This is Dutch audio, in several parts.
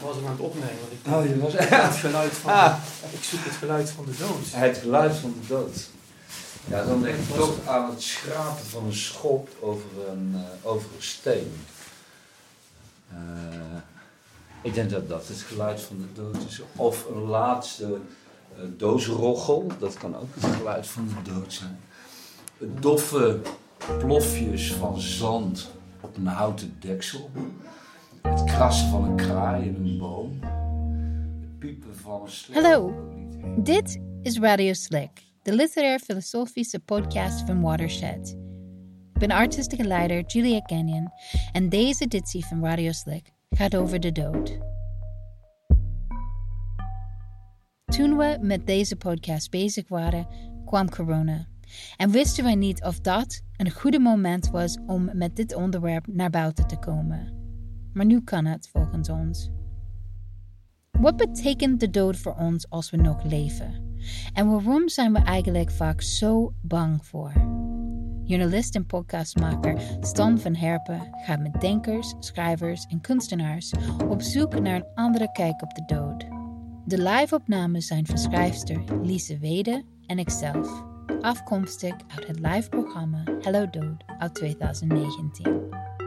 was hem aan het opnemen. Want ik, Oh, je was het geluid van, Ah. ik zoek het geluid van de dood. Het geluid van de dood. Ja, dan denk ik toch aan het schrapen van een schop over een, eh, over een steen. Eh, ik denk dat dat het geluid van de dood is. Of een laatste doosroggel, dat kan ook het geluid van de dood zijn. Doffe plofjes van zand op een houten deksel. Het krassen van een kraai in een boom. Het piepen van een slecht. Hallo. Dit is Radio Slick, de literair-filosofische podcast van Watershed. Ik ben artistieke leider Julia Canyon en deze editie van Radio Slick gaat over de dood. Toen we met deze podcast bezig waren, kwam corona. En wisten wij niet of dat een goede moment was om met dit onderwerp naar buiten te komen. Maar nu kan het volgens ons. Wat betekent de dood voor ons als we nog leven? En waarom zijn we eigenlijk vaak zo bang voor? Journalist en podcastmaker Stan van Herpen gaat met denkers, schrijvers en kunstenaars op zoek naar een andere kijk op de dood. De live-opnames zijn van schrijfster Lise Wede en ikzelf, afkomstig uit het live-programma Hello Dood uit 2019.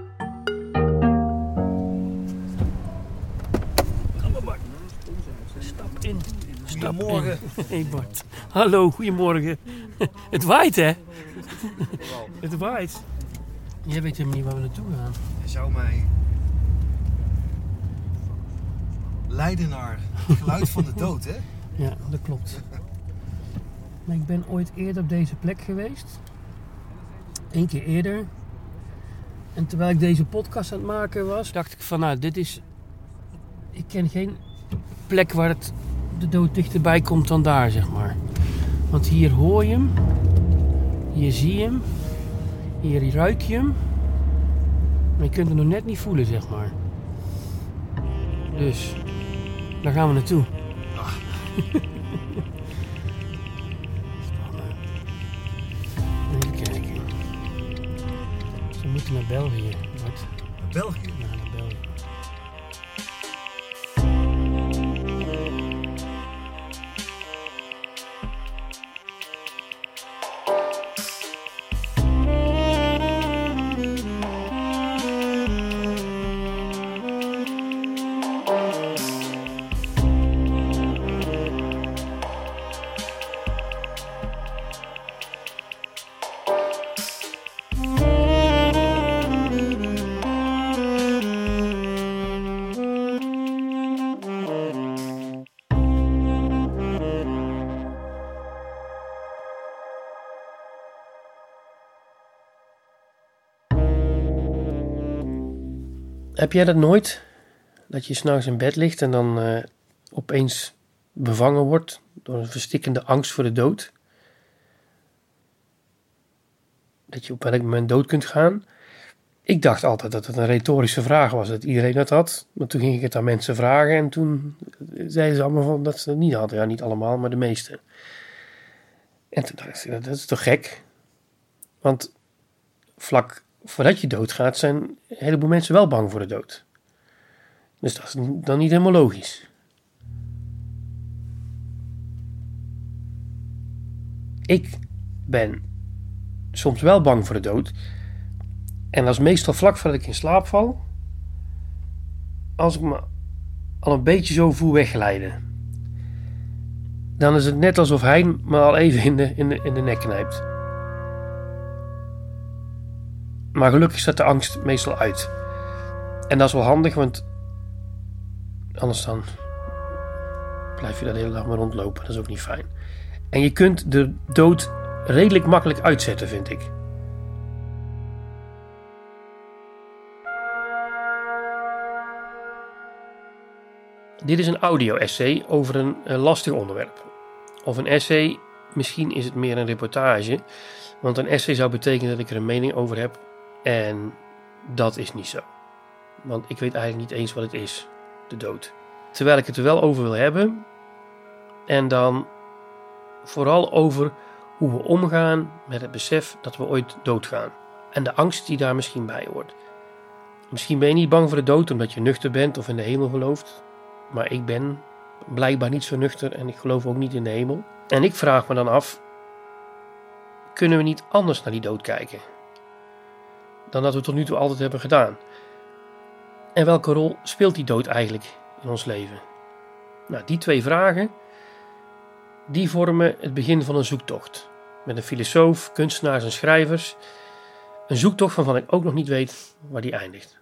In. Goedemorgen. Hey Bart. Hallo, goedemorgen. Het waait hè? Het waait. Jij weet helemaal niet waar we naartoe gaan. Je zou mij leiden naar het geluid van de dood, hè? Ja, dat klopt. Maar ik ben ooit eerder op deze plek geweest. Eén keer eerder. En terwijl ik deze podcast aan het maken was, dacht ik van nou, dit is... Ik ken geen plek waar het de dood dichterbij komt dan daar, zeg maar. Want hier hoor je hem. Hier zie je hem. Hier ruik je hem. Maar je kunt hem nog net niet voelen, zeg maar. Dus, daar gaan we naartoe. Spannend. Even kijken. Ze moeten naar België. Wat? Naar België. Heb jij dat nooit? Dat je s'nachts in bed ligt en dan eh, opeens bevangen wordt door een verstikkende angst voor de dood? Dat je op welk moment dood kunt gaan? Ik dacht altijd dat het een retorische vraag was, dat iedereen dat had. Maar toen ging ik het aan mensen vragen en toen zeiden ze allemaal van dat ze het niet hadden. Ja, niet allemaal, maar de meeste. En toen dacht ik, dat is toch gek? Want vlak voordat je doodgaat zijn een heleboel mensen wel bang voor de dood. Dus dat is dan niet helemaal logisch. Ik ben soms wel bang voor de dood. En dat is meestal vlak voordat ik in slaap val. Als ik me al een beetje zo voel wegglijden. Dan is het net alsof hij me al even in de, in de, in de nek knijpt. Maar gelukkig zet de angst meestal uit. En dat is wel handig, want anders dan blijf je daar de hele dag maar rondlopen. Dat is ook niet fijn. En je kunt de dood redelijk makkelijk uitzetten, vind ik. Dit is een audio-essay over een, een lastig onderwerp. Of een essay, misschien is het meer een reportage. Want een essay zou betekenen dat ik er een mening over heb. En dat is niet zo. Want ik weet eigenlijk niet eens wat het is, de dood. Terwijl ik het er wel over wil hebben. En dan vooral over hoe we omgaan met het besef dat we ooit doodgaan. En de angst die daar misschien bij hoort. Misschien ben je niet bang voor de dood omdat je nuchter bent of in de hemel gelooft. Maar ik ben blijkbaar niet zo nuchter en ik geloof ook niet in de hemel. En ik vraag me dan af: kunnen we niet anders naar die dood kijken? Dan dat we tot nu toe altijd hebben gedaan. En welke rol speelt die dood eigenlijk in ons leven? Nou, die twee vragen die vormen het begin van een zoektocht. Met een filosoof, kunstenaars en schrijvers. Een zoektocht waarvan ik ook nog niet weet waar die eindigt.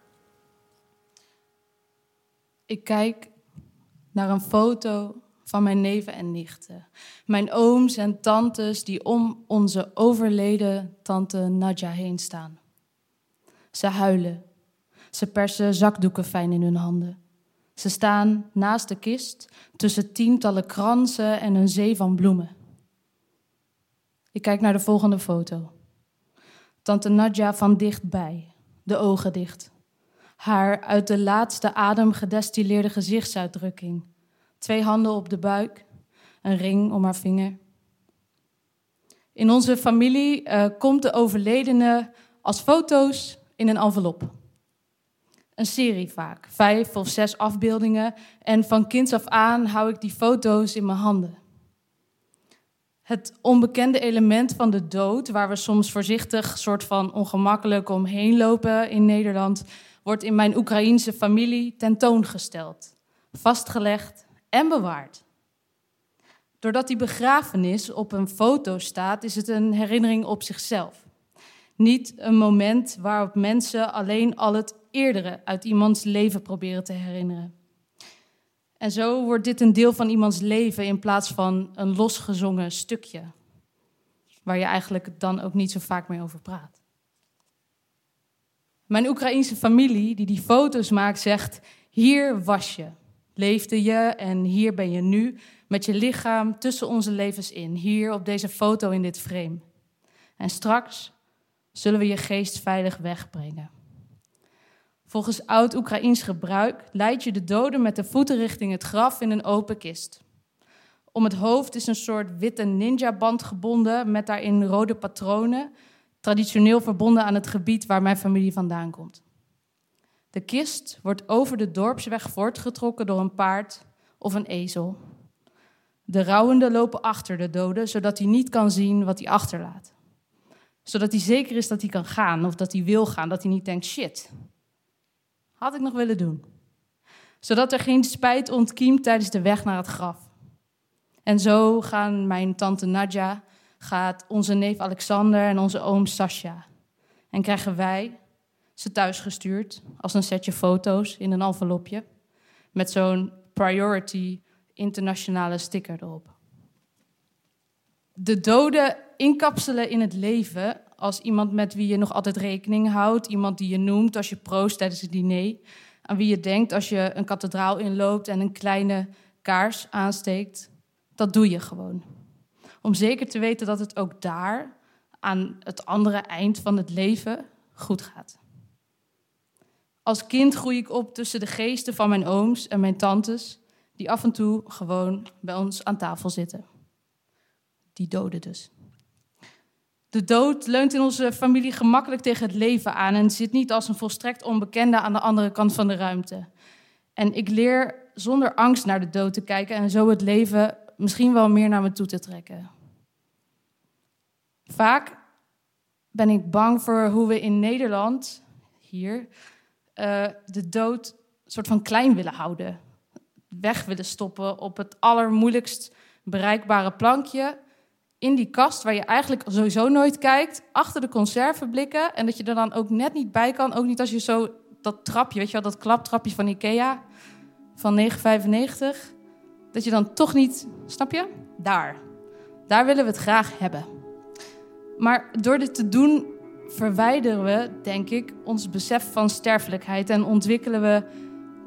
Ik kijk naar een foto van mijn neven en nichten. Mijn ooms en tantes die om onze overleden tante Nadja heen staan. Ze huilen. Ze persen zakdoeken fijn in hun handen. Ze staan naast de kist tussen tientallen kransen en een zee van bloemen. Ik kijk naar de volgende foto. Tante Nadja van dichtbij, de ogen dicht. Haar uit de laatste adem gedestilleerde gezichtsuitdrukking. Twee handen op de buik, een ring om haar vinger. In onze familie uh, komt de overledene als foto's in een envelop een serie vaak, vijf of zes afbeeldingen. En van kinds af aan hou ik die foto's in mijn handen. Het onbekende element van de dood, waar we soms voorzichtig, soort van ongemakkelijk omheen lopen in Nederland, wordt in mijn Oekraïense familie tentoongesteld, vastgelegd en bewaard. Doordat die begrafenis op een foto staat, is het een herinnering op zichzelf. Niet een moment waarop mensen alleen al het eerdere uit iemands leven proberen te herinneren. En zo wordt dit een deel van iemands leven in plaats van een losgezongen stukje, waar je eigenlijk dan ook niet zo vaak meer over praat. Mijn Oekraïense familie, die die foto's maakt, zegt: Hier was je, leefde je en hier ben je nu met je lichaam tussen onze levens in, hier op deze foto in dit frame. En straks zullen we je geest veilig wegbrengen. Volgens oud-Oekraïns gebruik leid je de doden met de voeten richting het graf in een open kist. Om het hoofd is een soort witte ninja-band gebonden met daarin rode patronen, traditioneel verbonden aan het gebied waar mijn familie vandaan komt. De kist wordt over de dorpsweg voortgetrokken door een paard of een ezel. De rouwenden lopen achter de doden, zodat hij niet kan zien wat hij achterlaat. Zodat hij zeker is dat hij kan gaan of dat hij wil gaan, dat hij niet denkt: shit, had ik nog willen doen. Zodat er geen spijt ontkiemt tijdens de weg naar het graf. En zo gaan mijn tante Nadja, gaat onze neef Alexander en onze oom Sascha. En krijgen wij ze thuisgestuurd als een setje foto's in een envelopje. Met zo'n priority internationale sticker erop. De doden inkapselen in het leven als iemand met wie je nog altijd rekening houdt. Iemand die je noemt als je proost tijdens het diner. Aan wie je denkt als je een kathedraal inloopt en een kleine kaars aansteekt. Dat doe je gewoon. Om zeker te weten dat het ook daar, aan het andere eind van het leven, goed gaat. Als kind groei ik op tussen de geesten van mijn ooms en mijn tantes, die af en toe gewoon bij ons aan tafel zitten. Die doden dus. De dood leunt in onze familie gemakkelijk tegen het leven aan en zit niet als een volstrekt onbekende aan de andere kant van de ruimte. En ik leer zonder angst naar de dood te kijken en zo het leven misschien wel meer naar me toe te trekken. Vaak ben ik bang voor hoe we in Nederland, hier, uh, de dood soort van klein willen houden. Weg willen stoppen op het allermoeilijkst bereikbare plankje in die kast waar je eigenlijk sowieso nooit kijkt, achter de conserveblikken. En dat je er dan ook net niet bij kan. Ook niet als je zo dat trapje, weet je wel, dat klaptrapje van Ikea van 9,95. Dat je dan toch niet, snap je? Daar. Daar willen we het graag hebben. Maar door dit te doen verwijderen we, denk ik, ons besef van sterfelijkheid en ontwikkelen we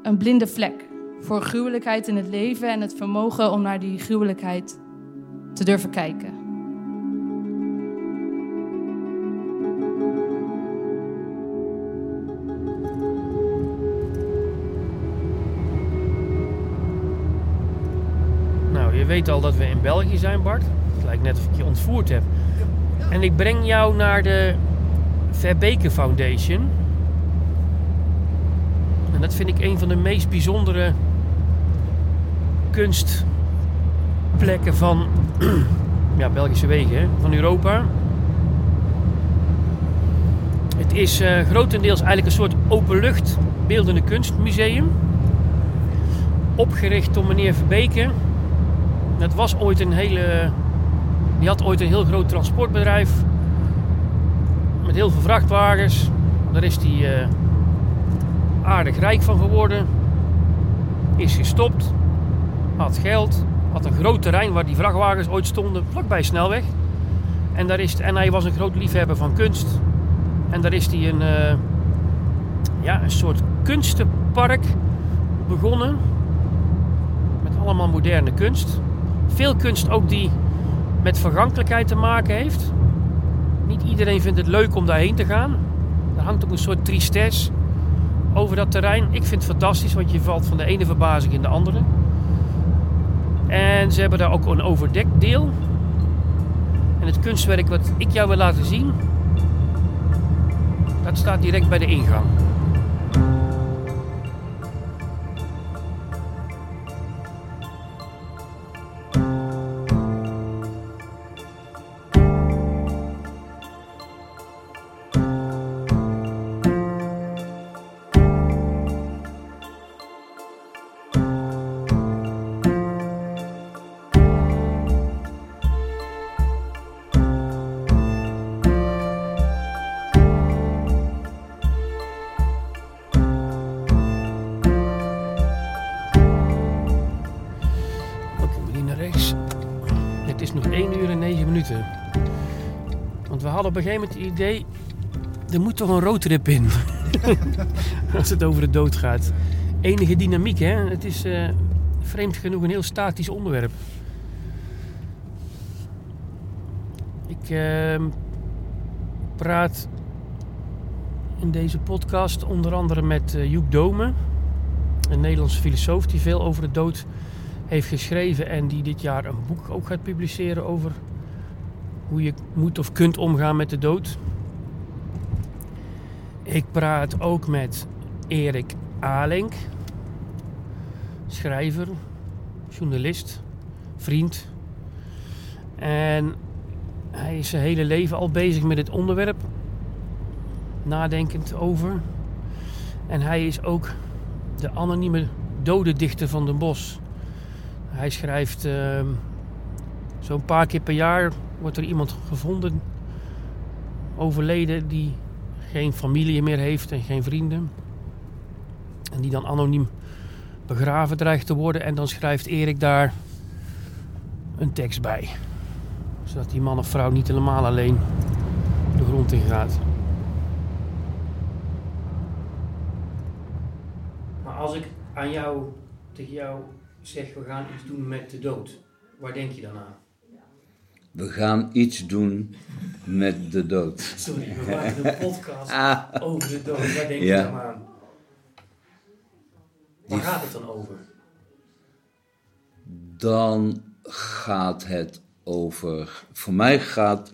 een blinde vlek voor gruwelijkheid in het leven en het vermogen om naar die gruwelijkheid te durven kijken. Je weet al dat we in België zijn, Bart. Het lijkt net of ik je ontvoerd heb. En ik breng jou naar de Verbeke Foundation. En dat vind ik een van de meest bijzondere kunstplekken van ja, Belgische wegen, van Europa. Het is eh, grotendeels eigenlijk een soort openlucht beeldende kunstmuseum. Opgericht door meneer Verbeke. Dat was ooit een hele. Die had ooit een heel groot transportbedrijf. Met heel veel vrachtwagens. Daar is hij eh, aardig rijk van geworden. Is gestopt. Had geld. Had een groot terrein waar die vrachtwagens ooit stonden. Vlakbij snelweg. En, daar is het, en hij was een groot liefhebber van kunst. En daar is hij een, eh, ja, een soort kunstenpark begonnen. Met allemaal moderne kunst. Veel kunst ook die met vergankelijkheid te maken heeft. Niet iedereen vindt het leuk om daarheen te gaan. Er hangt ook een soort tristesse over dat terrein. Ik vind het fantastisch, want je valt van de ene verbazing in de andere. En ze hebben daar ook een overdekt deel. En het kunstwerk wat ik jou wil laten zien, dat staat direct bij de ingang. Op een gegeven moment het idee... Er moet toch een roadtrip in. Als het over de dood gaat. Enige dynamiek, hè. Het is eh, vreemd genoeg een heel statisch onderwerp. Ik ehm, praat in deze podcast onder andere met eh, Joep Dome. Een Nederlandse filosoof die veel over de dood heeft geschreven en die dit jaar een boek ook gaat publiceren over hoe je moet of kunt omgaan met de dood. Ik praat ook met Erik Alink, schrijver, journalist, vriend. En hij is zijn hele leven al bezig met het onderwerp, nadenkend over. En hij is ook de anonieme dodendichter van Den Bosch. Hij schrijft uh, zo'n paar keer per jaar wordt er iemand gevonden, overleden, die geen familie meer heeft en geen vrienden. En die dan anoniem begraven dreigt te worden. En dan schrijft Erik daar een tekst bij. Zodat die man of vrouw niet helemaal alleen de grond in gaat. Maar als ik aan jou, tegen jou zeg, we gaan iets doen met de dood. Waar denk je dan aan? We gaan iets doen met de dood. Sorry, we maken een podcast Ah, over de dood. Waar denk Ja. je dan aan? Waar gaat het dan over? dan gaat het over. Voor mij gaat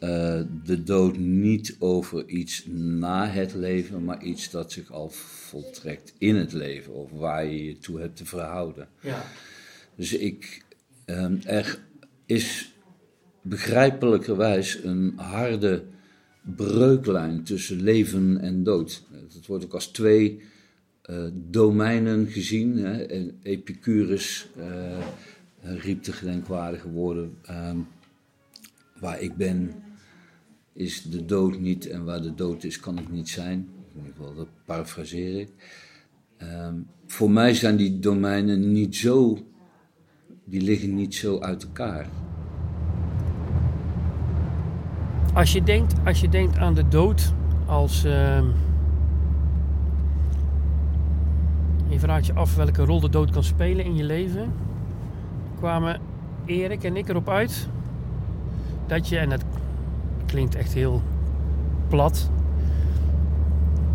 eh, de dood niet over iets na het leven, maar iets dat zich al voltrekt in het leven, of waar je je toe hebt te verhouden. Ja, Dus ik, ehm, er is begrijpelijkerwijs een harde breuklijn tussen leven en dood. Het wordt ook als twee eh, domeinen gezien. Hè. Epicurus eh, riep de gedenkwaardige woorden: ehm, Waar ik ben, is de dood niet, en waar de dood is, kan ik niet zijn. In ieder geval, dat parafraseer ik. Ehm, voor mij zijn die domeinen niet zo die liggen niet zo uit elkaar. Als je denkt, als je denkt aan de dood als. ehm, je vraagt je af welke rol de dood kan spelen in je leven. Kwamen Erik en ik erop uit dat je, en dat klinkt echt heel plat,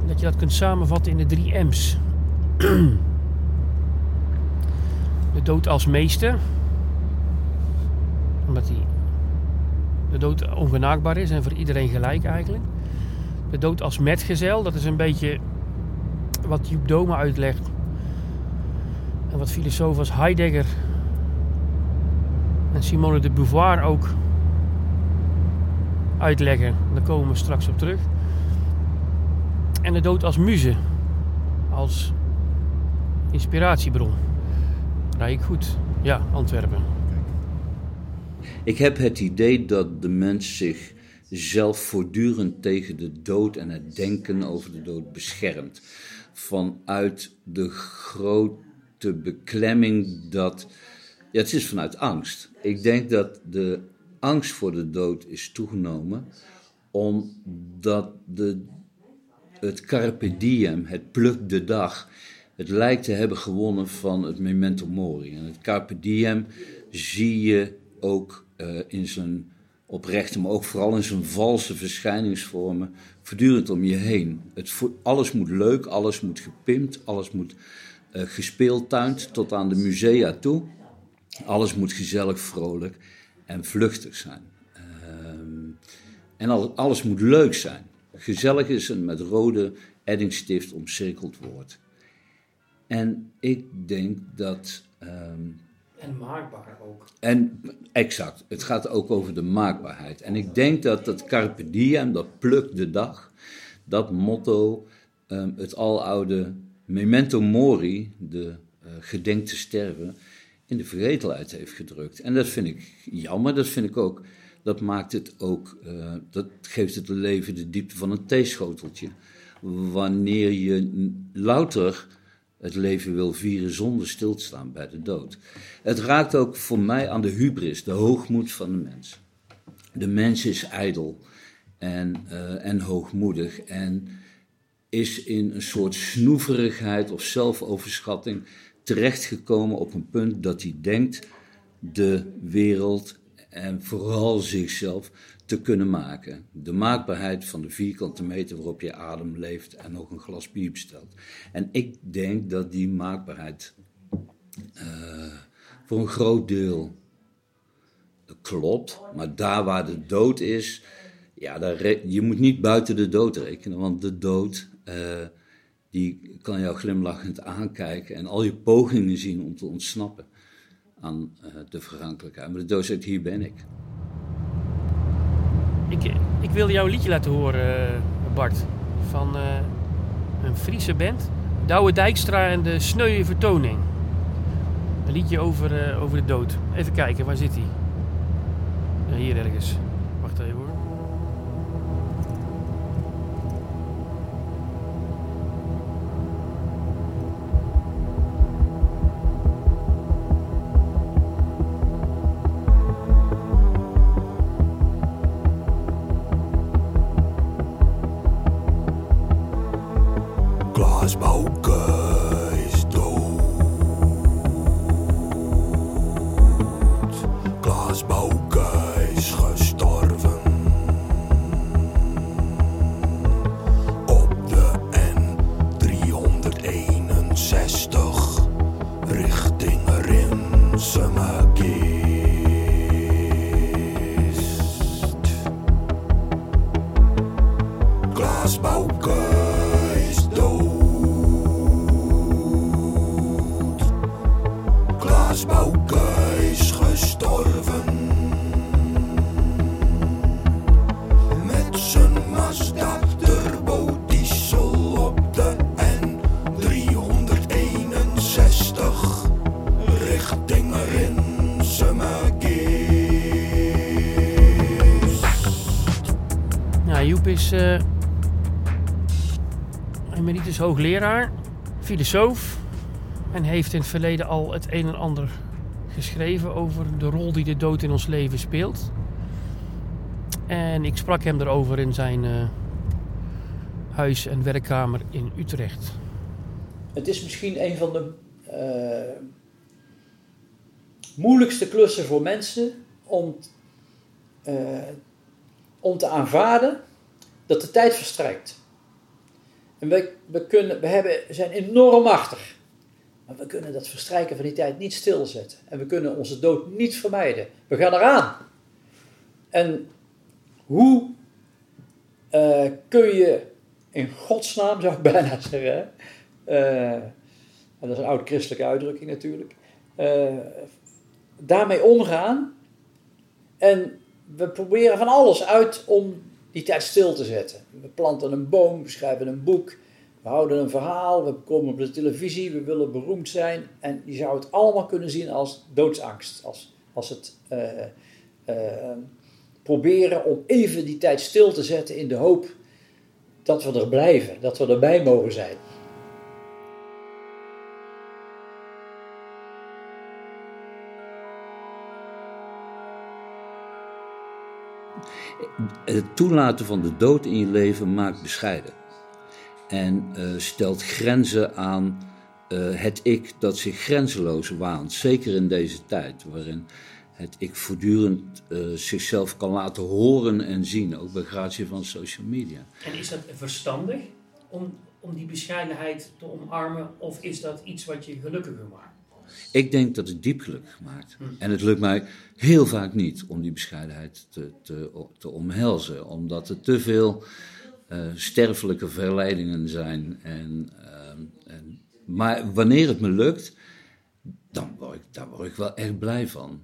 dat je dat kunt samenvatten in de drie M's. de dood als meester, omdat hij de dood ongenaakbaar is en voor iedereen gelijk eigenlijk. De dood als metgezel, dat is een beetje wat Joep Dome uitlegt. En wat filosofen als Heidegger en Simone de Beauvoir ook uitleggen. Daar komen we straks op terug. En de dood als muze, als inspiratiebron. Rij ik goed? Ja, Antwerpen. Ik heb het idee dat de mens zich zelf voortdurend tegen de dood en het denken over de dood beschermt. Vanuit de grote beklemming dat. Ja, het is vanuit angst. Ik denk dat de angst voor de dood is toegenomen omdat de, het carpe diem, het pluk de dag, het lijkt te hebben gewonnen van het memento mori. En het carpe diem zie je ook uh, in zijn oprechte, maar ook vooral in zijn valse verschijningsvormen, voortdurend om je heen. Het, alles moet leuk, alles moet gepimpt, alles moet uh, gespeeltuind tot aan de musea toe. Alles moet gezellig, vrolijk en vluchtig zijn. Uh, en al, alles moet leuk zijn. Gezellig is een met rode eddingstift omcirkeld woord. En ik denk dat um, en maakbaar ook. En exact, het gaat ook over de maakbaarheid. En ik denk dat dat carpe diem, dat pluk de dag, dat motto, um, het aloude memento mori, de uh, gedenk te sterven, in de vergetelheid heeft gedrukt. En dat vind ik jammer, dat vind ik ook, dat maakt het ook, uh, dat geeft het leven de diepte van een theeschoteltje. Wanneer je louter het leven wil vieren zonder stil te staan bij de dood. Het raakt ook voor mij aan de hubris, de hoogmoed van de mens. De mens is ijdel en, uh, en hoogmoedig en is in een soort snoeverigheid of zelfoverschatting terechtgekomen op een punt dat hij denkt de wereld en vooral zichzelf te kunnen maken. De maakbaarheid van de vierkante meter waarop je adem leeft en nog een glas bier bestelt. En ik denk dat die maakbaarheid uh, voor een groot deel klopt, maar daar waar de dood is, ja, daar je moet niet buiten de dood rekenen, want de dood, uh, die kan jou glimlachend aankijken en al je pogingen zien om te ontsnappen aan uh, de vergankelijkheid. Maar de dood zegt, hier ben ik. Ik, ik wilde jou liedje laten horen, Bart, van uh, een Friese band. Douwe Dijkstra en de Sneuwe Vertoning. Een liedje over, uh, over de dood. Even kijken, waar zit hij? Hier ergens. Is emeritus hoogleraar, filosoof en heeft in het verleden al het een en ander geschreven over de rol die de dood in ons leven speelt. En ik sprak hem erover in zijn uh, huis- en werkkamer in Utrecht. Het is misschien een van de uh, moeilijkste klussen voor mensen om, om te aanvaarden dat de tijd verstrijkt. En we, we, kunnen, we hebben, zijn enorm machtig. Maar we kunnen dat verstrijken van die tijd niet stilzetten. En we kunnen onze dood niet vermijden. We gaan eraan. En hoe uh, kun je in godsnaam, zou ik bijna zeggen, en dat is een oude christelijke uitdrukking natuurlijk, eh, daarmee omgaan. En we proberen van alles uit om die tijd stil te zetten. We planten een boom, we schrijven een boek, we houden een verhaal, we komen op de televisie, we willen beroemd zijn. En je zou het allemaal kunnen zien als doodsangst. Als, als het eh, eh, proberen om even die tijd stil te zetten in de hoop dat we er blijven, dat we erbij mogen zijn. Het toelaten van de dood in je leven maakt bescheiden. En uh, stelt grenzen aan uh, het ik dat zich grenzeloos waant. Zeker in deze tijd, waarin het ik voortdurend uh, zichzelf kan laten horen en zien. Ook bij gratie van social media. En is dat verstandig om, om die bescheidenheid te omarmen? Of is dat iets wat je gelukkiger maakt? Ik denk dat het diep gelukkig maakt. En het lukt mij heel vaak niet om die bescheidenheid te, te, te omhelzen, omdat er te veel uh, sterfelijke verleidingen zijn. En, uh, en, maar wanneer het me lukt, dan word ik, daar word ik wel echt blij van.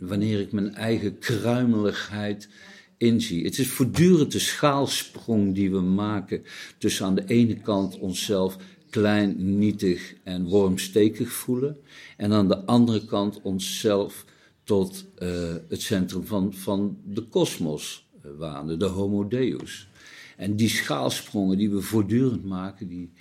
Wanneer ik mijn eigen kruimeligheid inzie. Het is voortdurend de schaalsprong die we maken tussen aan de ene kant onszelf klein, nietig en wormstekig voelen. En aan de andere kant onszelf tot uh, het centrum van, van de kosmos uh, wanen, de Homo Deus. En die schaalsprongen die we voortdurend maken, die,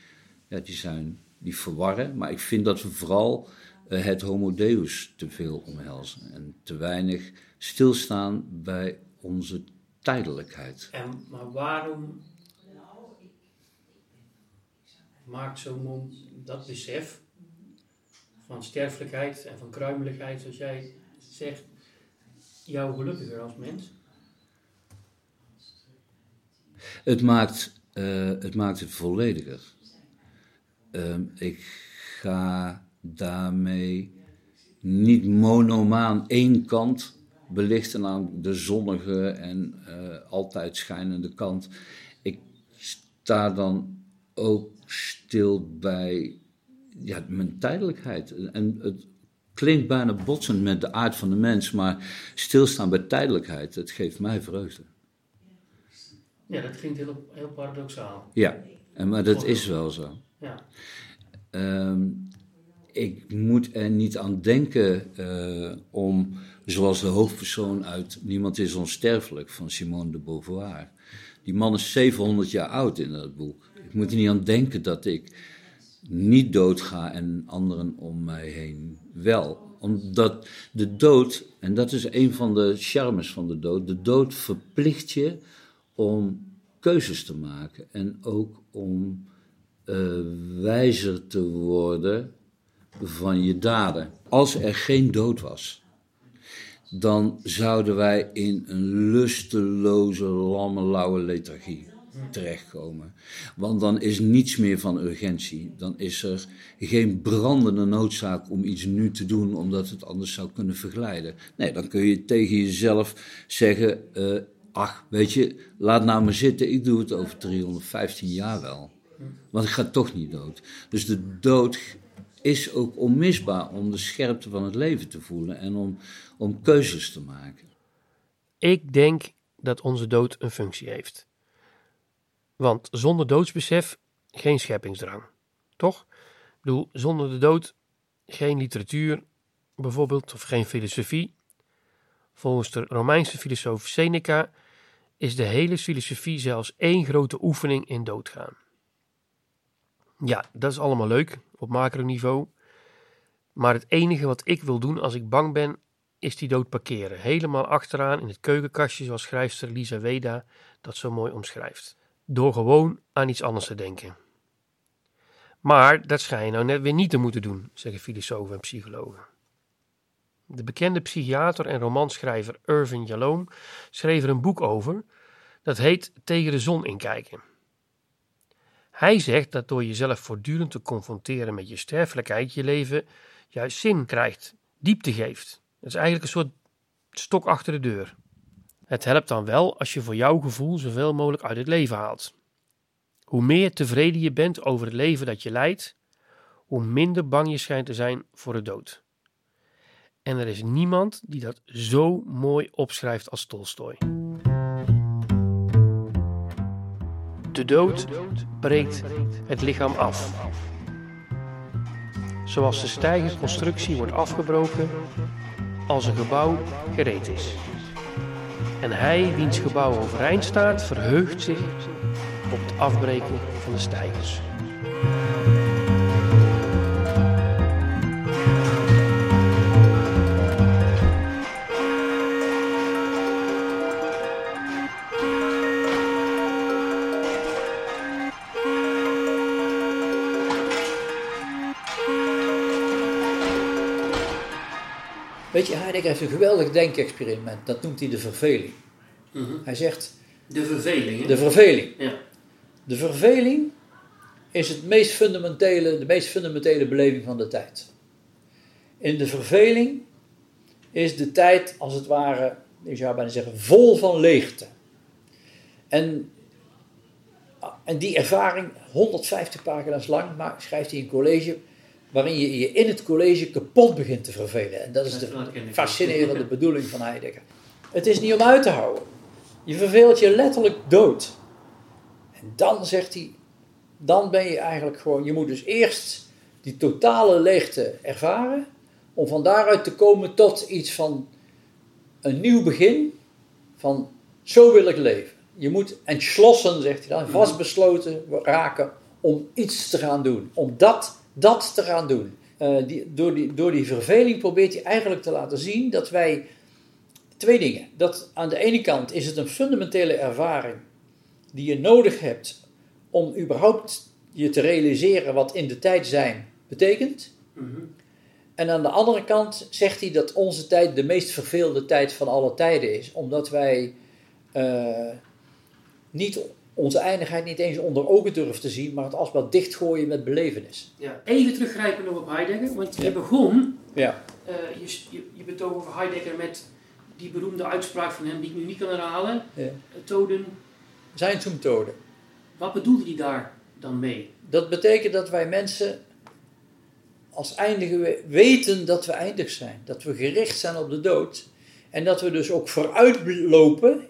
ja, die, zijn, die verwarren. Maar ik vind dat we vooral uh, het Homo Deus te veel omhelzen. En te weinig stilstaan bij onze tijdelijkheid. En, maar waarom maakt zo'n mond dat besef van sterfelijkheid en van kruimeligheid, zoals jij zegt, jou gelukkiger als mens? Het maakt, uh, het, maakt het vollediger. Uh, ik ga daarmee niet monomaan één kant belichten, aan de zonnige en uh, altijd schijnende kant. Ik sta dan ook stil bij ja, mijn tijdelijkheid. En het klinkt bijna botsend met de aard van de mens, maar stilstaan bij tijdelijkheid, het geeft mij vreugde. Ja, dat klinkt heel, heel paradoxaal. Ja, en, maar dat is wel zo. Ja. Um, ik moet er niet aan denken uh, om, zoals de hoofdpersoon uit Niemand is onsterfelijk van Simone de Beauvoir. Die man is 700 jaar oud in dat boek. Moet er niet aan denken dat ik niet doodga en anderen om mij heen wel. Omdat de dood, en dat is een van de charmes van de dood, de dood verplicht je om keuzes te maken en ook om uh, wijzer te worden van je daden. Als er geen dood was, dan zouden wij in een lusteloze, lammelauwe lethargie terechtkomen. Want dan is niets meer van urgentie. Dan is er geen brandende noodzaak om iets nu te doen, omdat het anders zou kunnen verglijden. Nee, dan kun je tegen jezelf zeggen: uh, ach, weet je, laat nou maar zitten, ik doe het over 315 jaar wel. Want ik ga toch niet dood. Dus de dood is ook onmisbaar om de scherpte van het leven te voelen en om, om keuzes te maken. Ik denk dat onze dood een functie heeft. Want zonder doodsbesef geen scheppingsdrang. Toch? Ik bedoel, zonder de dood geen literatuur, bijvoorbeeld, of geen filosofie. Volgens de Romeinse filosoof Seneca is de hele filosofie zelfs één grote oefening in doodgaan. Ja, dat is allemaal leuk op macroniveau. Maar het enige wat ik wil doen als ik bang ben, is die dood parkeren. Helemaal achteraan in het keukenkastje, zoals schrijfster Lisa Weda dat zo mooi omschrijft. Door gewoon aan iets anders te denken. Maar dat schijn je nou net weer niet te moeten doen, zeggen filosofen en psychologen. De bekende psychiater en romanschrijver Irvin Yalom schreef er een boek over dat heet Tegen de zon inkijken. Hij zegt dat door jezelf voortdurend te confronteren met je sterfelijkheid, je leven juist zin krijgt, diepte geeft. Het is eigenlijk een soort stok achter de deur. Het helpt dan wel als je voor jouw gevoel zoveel mogelijk uit het leven haalt. Hoe meer tevreden je bent over het leven dat je leidt, hoe minder bang je schijnt te zijn voor de dood. En er is niemand die dat zo mooi opschrijft als Tolstoy. De dood breekt het lichaam af. Zoals de stijgerconstructie wordt afgebroken als een gebouw gereed is. En hij, wiens gebouw overeind staat, verheugt zich op het afbreken van de stijgers. Heidegger heeft een geweldig denkexperiment. Dat noemt hij de verveling. Hij zegt, De verveling, hè? de verveling. Ja. De verveling is het meest fundamentele, de meest fundamentele beleving van de tijd. In de verveling is de tijd als het ware, ik zou bijna zeggen, vol van leegte. En, en die ervaring, 150 pagina's lang, maar schrijft hij een college waarin je je in het college kapot begint te vervelen. En dat is de fascinerende bedoeling van Heidegger. Het is niet om uit te houden. Je verveelt je letterlijk dood. En dan zegt hij, dan ben je eigenlijk gewoon, je moet dus eerst die totale leegte ervaren, om van daaruit te komen tot iets van een nieuw begin, van zo wil ik leven. Je moet entschlossen, zegt hij dan, vastbesloten raken om iets te gaan doen, om dat, dat te gaan doen. Eh, die, door, die, door die verveling probeert hij eigenlijk te laten zien dat wij twee dingen. Dat aan de ene kant is het een fundamentele ervaring die je nodig hebt om überhaupt je te realiseren wat in de tijd zijn betekent. En aan de andere kant zegt hij dat onze tijd de meest verveelde tijd van alle tijden is, omdat wij eh, niet onze eindigheid niet eens onder ogen durven te zien, maar het alsmaar dichtgooien met belevenis. Ja. Even teruggrijpen nog op Heidegger, want je Ja. begon, Ja, eh, je, je, je betoog over Heidegger met die beroemde uitspraak van hem die ik nu niet kan herhalen. ja. Eh, Toden, zijn methode. wat bedoelde hij daar dan mee? Dat betekent dat wij mensen als eindigen we- weten dat we eindig zijn. Dat we gericht zijn op de dood. En dat we dus ook vooruitlopen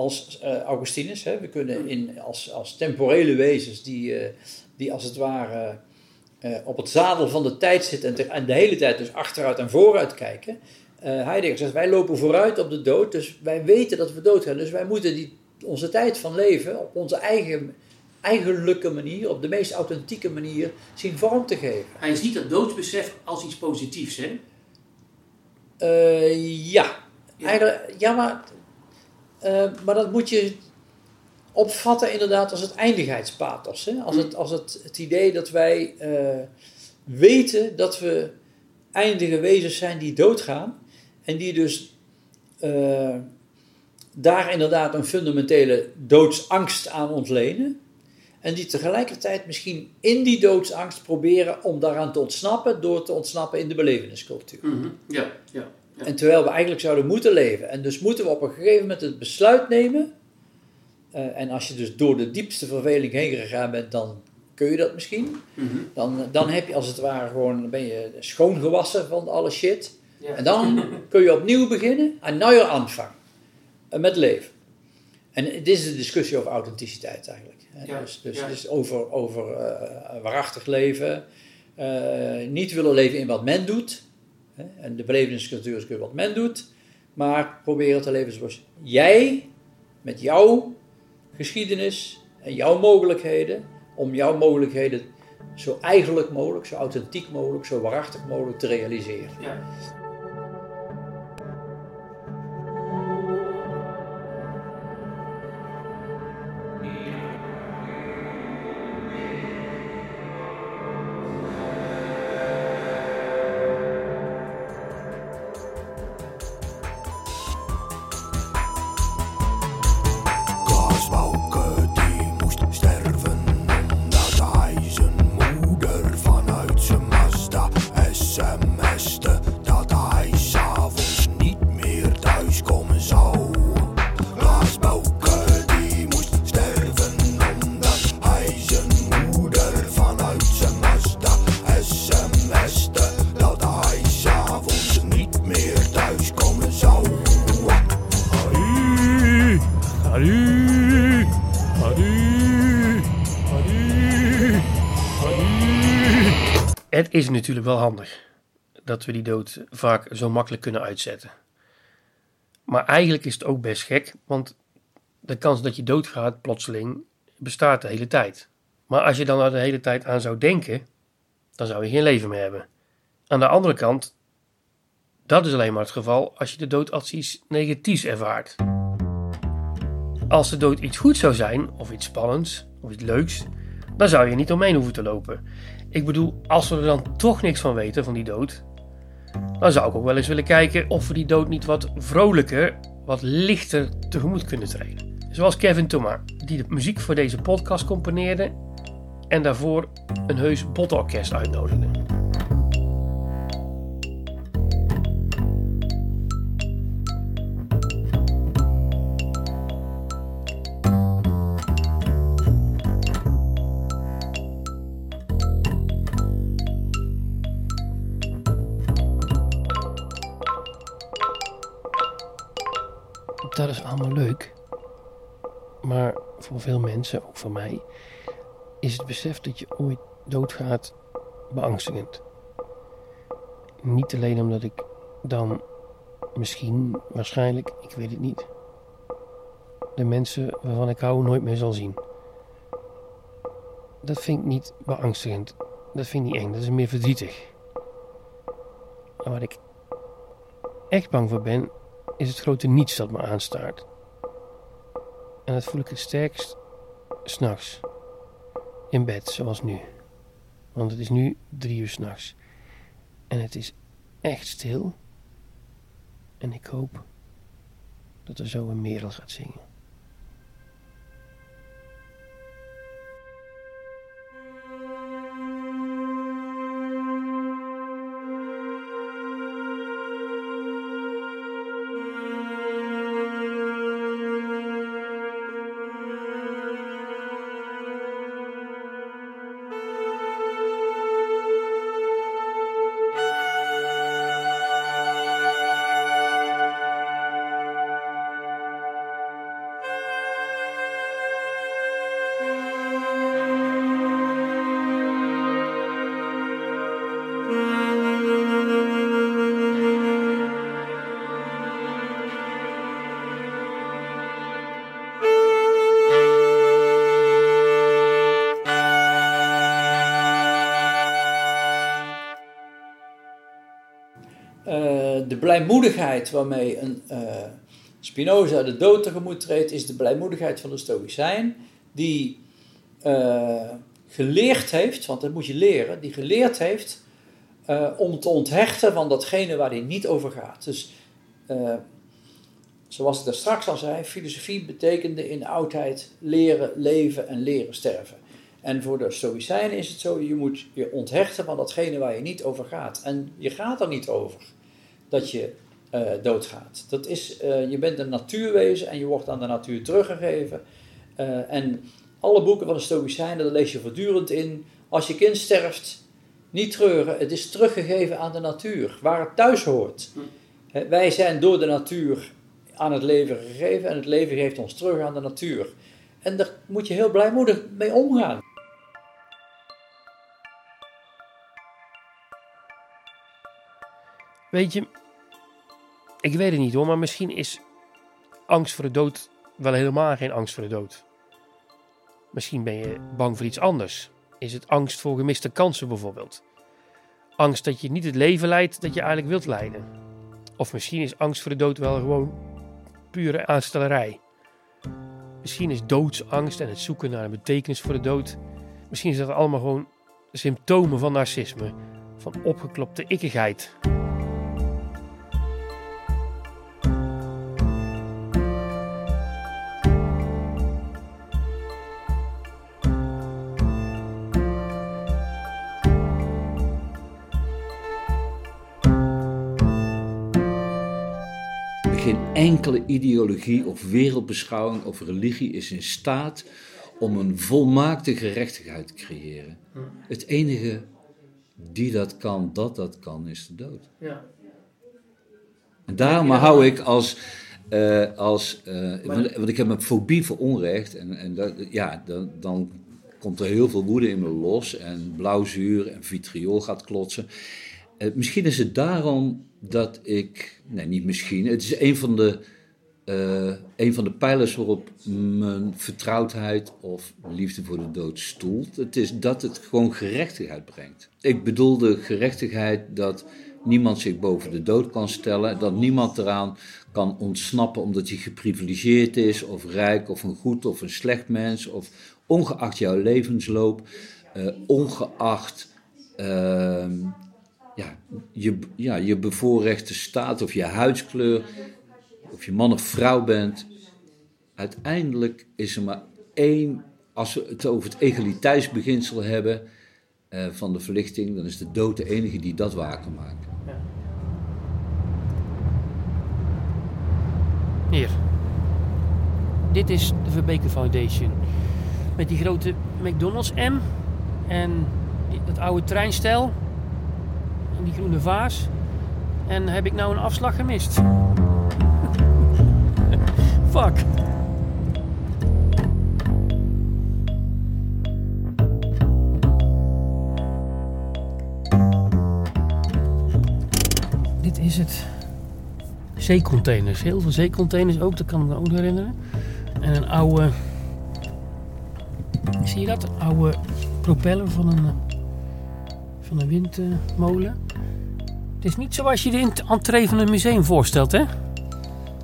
als eh, Augustinus. Hè, we kunnen in, als, als temporele wezens die, eh, die als het ware eh, op het zadel van de tijd zitten en, te- en de hele tijd dus achteruit en vooruit kijken. Heidegger zegt, wij lopen vooruit op de dood, dus wij weten dat we doodgaan. Dus wij moeten die, onze tijd van leven op onze eigen, eigenlijke manier, op de meest authentieke manier, zien vorm te geven. Hij ziet dat doodsbesef als iets positiefs, hè? Ja. Ja. Eigenlijk, ja, maar, eh, maar dat moet je opvatten inderdaad als het eindigheidspathos. Hè? Als, het, als het, het idee dat wij eh, weten dat we eindige wezens zijn die doodgaan. En die dus eh, daar inderdaad een fundamentele doodsangst aan ontlenen. En die tegelijkertijd misschien in die doodsangst proberen om daaraan te ontsnappen door te ontsnappen in de beleveniscultuur. Ja, ja. Ja. En terwijl we eigenlijk zouden moeten leven. En dus moeten we op een gegeven moment het besluit nemen. eh, en als je dus door de diepste verveling heen gegaan bent, dan kun je dat misschien. Mhm. Dan, dan heb je als het ware gewoon, dan ben je schoongewassen van alle shit. Ja. En dan kun je opnieuw beginnen, een nieuwe aanvang. eh, Met leven. En dit is de discussie over authenticiteit eigenlijk. Ja, Dus, dus, ja. dus over, over eh, waarachtig leven. niet willen leven in wat men doet. En de beleveniscultuur is wat men doet. Maar proberen te leven zoals jij, met jouw geschiedenis en jouw mogelijkheden, om jouw mogelijkheden zo eigenlijk mogelijk, zo authentiek mogelijk, zo waarachtig mogelijk te realiseren. Ja. Is natuurlijk wel handig dat we die dood vaak zo makkelijk kunnen uitzetten. Maar eigenlijk is het ook best gek, want de kans dat je doodgaat plotseling bestaat de hele tijd. Maar als je dan er de hele tijd aan zou denken, dan zou je geen leven meer hebben. Aan de andere kant, dat is alleen maar het geval als je de dood als iets negatiefs ervaart. Als de dood iets goeds zou zijn, of iets spannends, of iets leuks, dan zou je niet omheen hoeven te lopen. Ik bedoel, als we er dan toch niks van weten van die dood, dan zou ik ook wel eens willen kijken of we die dood niet wat vrolijker, wat lichter tegemoet kunnen treden. Zoals Kevin Thomas, die de muziek voor deze podcast componeerde en daarvoor een heus botorkest uitnodigde. Dat is allemaal leuk. Maar voor veel mensen, ook voor mij, is het besef dat je ooit doodgaat beangstigend. Niet alleen omdat ik dan misschien, waarschijnlijk, ik weet het niet, de mensen waarvan ik hou nooit meer zal zien. Dat vind ik niet beangstigend. Dat vind ik niet eng. Dat is meer verdrietig. Maar wat ik echt bang voor ben, is het grote niets dat me aanstaart. En dat voel ik het sterkst s'nachts. In bed, zoals nu. Want het is nu drie uur s'nachts. En het is echt stil. En ik hoop dat er zo een merel gaat zingen. Blijmoedigheid waarmee een eh, Spinoza de dood tegemoet treedt, is de blijmoedigheid van de Stoïcijn, die eh, geleerd heeft, want dat moet je leren, die geleerd heeft eh, om te onthechten van datgene waar hij niet over gaat. Dus zoals ik daar straks al zei, filosofie betekende in de oudheid leren leven en leren sterven. En voor de Stoïcijnen is het zo, je moet je onthechten van datgene waar je niet over gaat. En je gaat er niet over dat je eh, doodgaat. Dat is, eh, je bent een natuurwezen en je wordt aan de natuur teruggegeven. Eh, en alle boeken van de Stoïcijnen, daar lees je voortdurend in. Als je kind sterft, niet treuren, het is teruggegeven aan de natuur, waar het thuis hoort. Wij zijn door de natuur aan het leven gegeven en het leven geeft ons terug aan de natuur. En daar moet je heel blijmoedig mee omgaan. Weet je, ik weet het niet hoor, maar misschien is angst voor de dood wel helemaal geen angst voor de dood. Misschien ben je bang voor iets anders. Is het angst voor gemiste kansen bijvoorbeeld? Angst dat je niet het leven leidt dat je eigenlijk wilt leiden. Of misschien is angst voor de dood wel gewoon pure aanstellerij. Misschien is doodsangst en het zoeken naar een betekenis voor de dood. Misschien is dat allemaal gewoon symptomen van narcisme, van opgeklopte ikkigheid. Enkele ideologie of wereldbeschouwing of religie is in staat om een volmaakte gerechtigheid te creëren. Het enige die dat kan, dat dat kan, is de dood. Ja. En daarom hou ik als. eh, als eh, want, want ik heb een fobie voor onrecht. En, en dat, ja, dan, dan komt er heel veel woede in me los en blauwzuur en vitriol gaat klotsen. Eh, misschien is het daarom dat ik, nee niet misschien, het is een van de, eh, een van de pijlers waarop mijn vertrouwdheid of liefde voor de dood stoelt. Het is dat het gewoon gerechtigheid brengt. Ik bedoel de gerechtigheid dat niemand zich boven de dood kan stellen, dat niemand eraan kan ontsnappen omdat hij geprivilegeerd is, of rijk, of een goed of een slecht mens, of ongeacht jouw levensloop, eh, ongeacht ehm, ja, je, ja, je bevoorrechte staat of je huidskleur, of je man of vrouw bent. Uiteindelijk is er maar één, als we het over het egaliteitsbeginsel hebben eh, van de verlichting, dan is de dood de enige die dat waar kan maken. Hier. Dit is de Verbeke Foundation. Met die grote McDonald's M. En dat oude treinstel. En die groene vaas. En heb ik nou een afslag gemist? Fuck. Dit is het. Zeecontainers. Heel veel zeecontainers ook, dat kan ik me ook herinneren. En een oude. Zie je dat? Oude propeller van een, eh, van een windmolen. Het is niet zoals je de entree van een museum voorstelt, hè?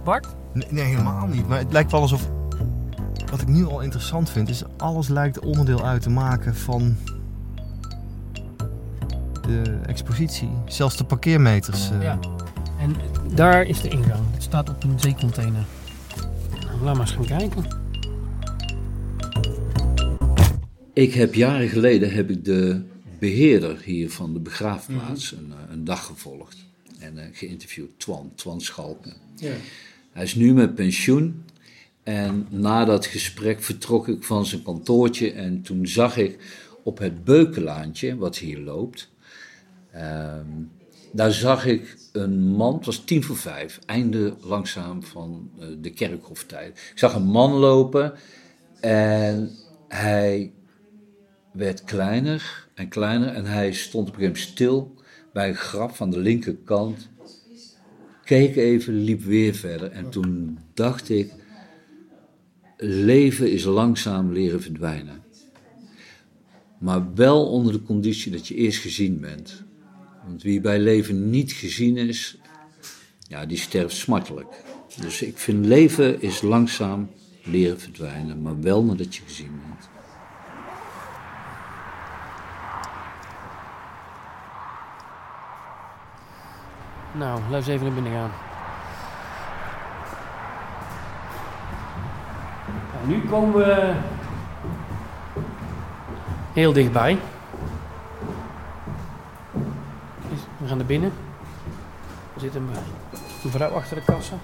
Bart? Nee, nee, helemaal niet. Maar het lijkt wel alsof... Wat ik nu al interessant vind, is alles lijkt onderdeel uit te maken van de expositie. Zelfs de parkeermeters. eh, Ja. En daar is de ingang. Het staat op een zeecontainer. Nou, laat maar eens gaan kijken. Ik heb jaren geleden heb ik de beheerder hier van de begraafplaats een, eh, een dag gevolgd en eh, geïnterviewd, Twan, Twan Schalken. Hij is nu met pensioen en na dat gesprek vertrok ik van zijn kantoortje en toen zag ik op het Beukelaantje, wat hier loopt, ehm, daar zag ik een man, het was tien voor vijf, einde langzaam van eh, de kerkhoftijd. Ik zag een man lopen en hij werd kleiner en kleiner en hij stond op een gegeven moment stil bij een graf aan de linkerkant. Keek even, liep weer verder en toen dacht ik, leven is langzaam leren verdwijnen. Maar wel onder de conditie dat je eerst gezien bent. Want wie bij leven niet gezien is, ja, die sterft smartelijk. Dus ik vind leven is langzaam leren verdwijnen, maar wel nadat je gezien bent. Nou, laten we even naar binnen gaan. Nou, nu komen we heel dichtbij. We gaan naar binnen. Er zit een, een vrouw achter de kassa.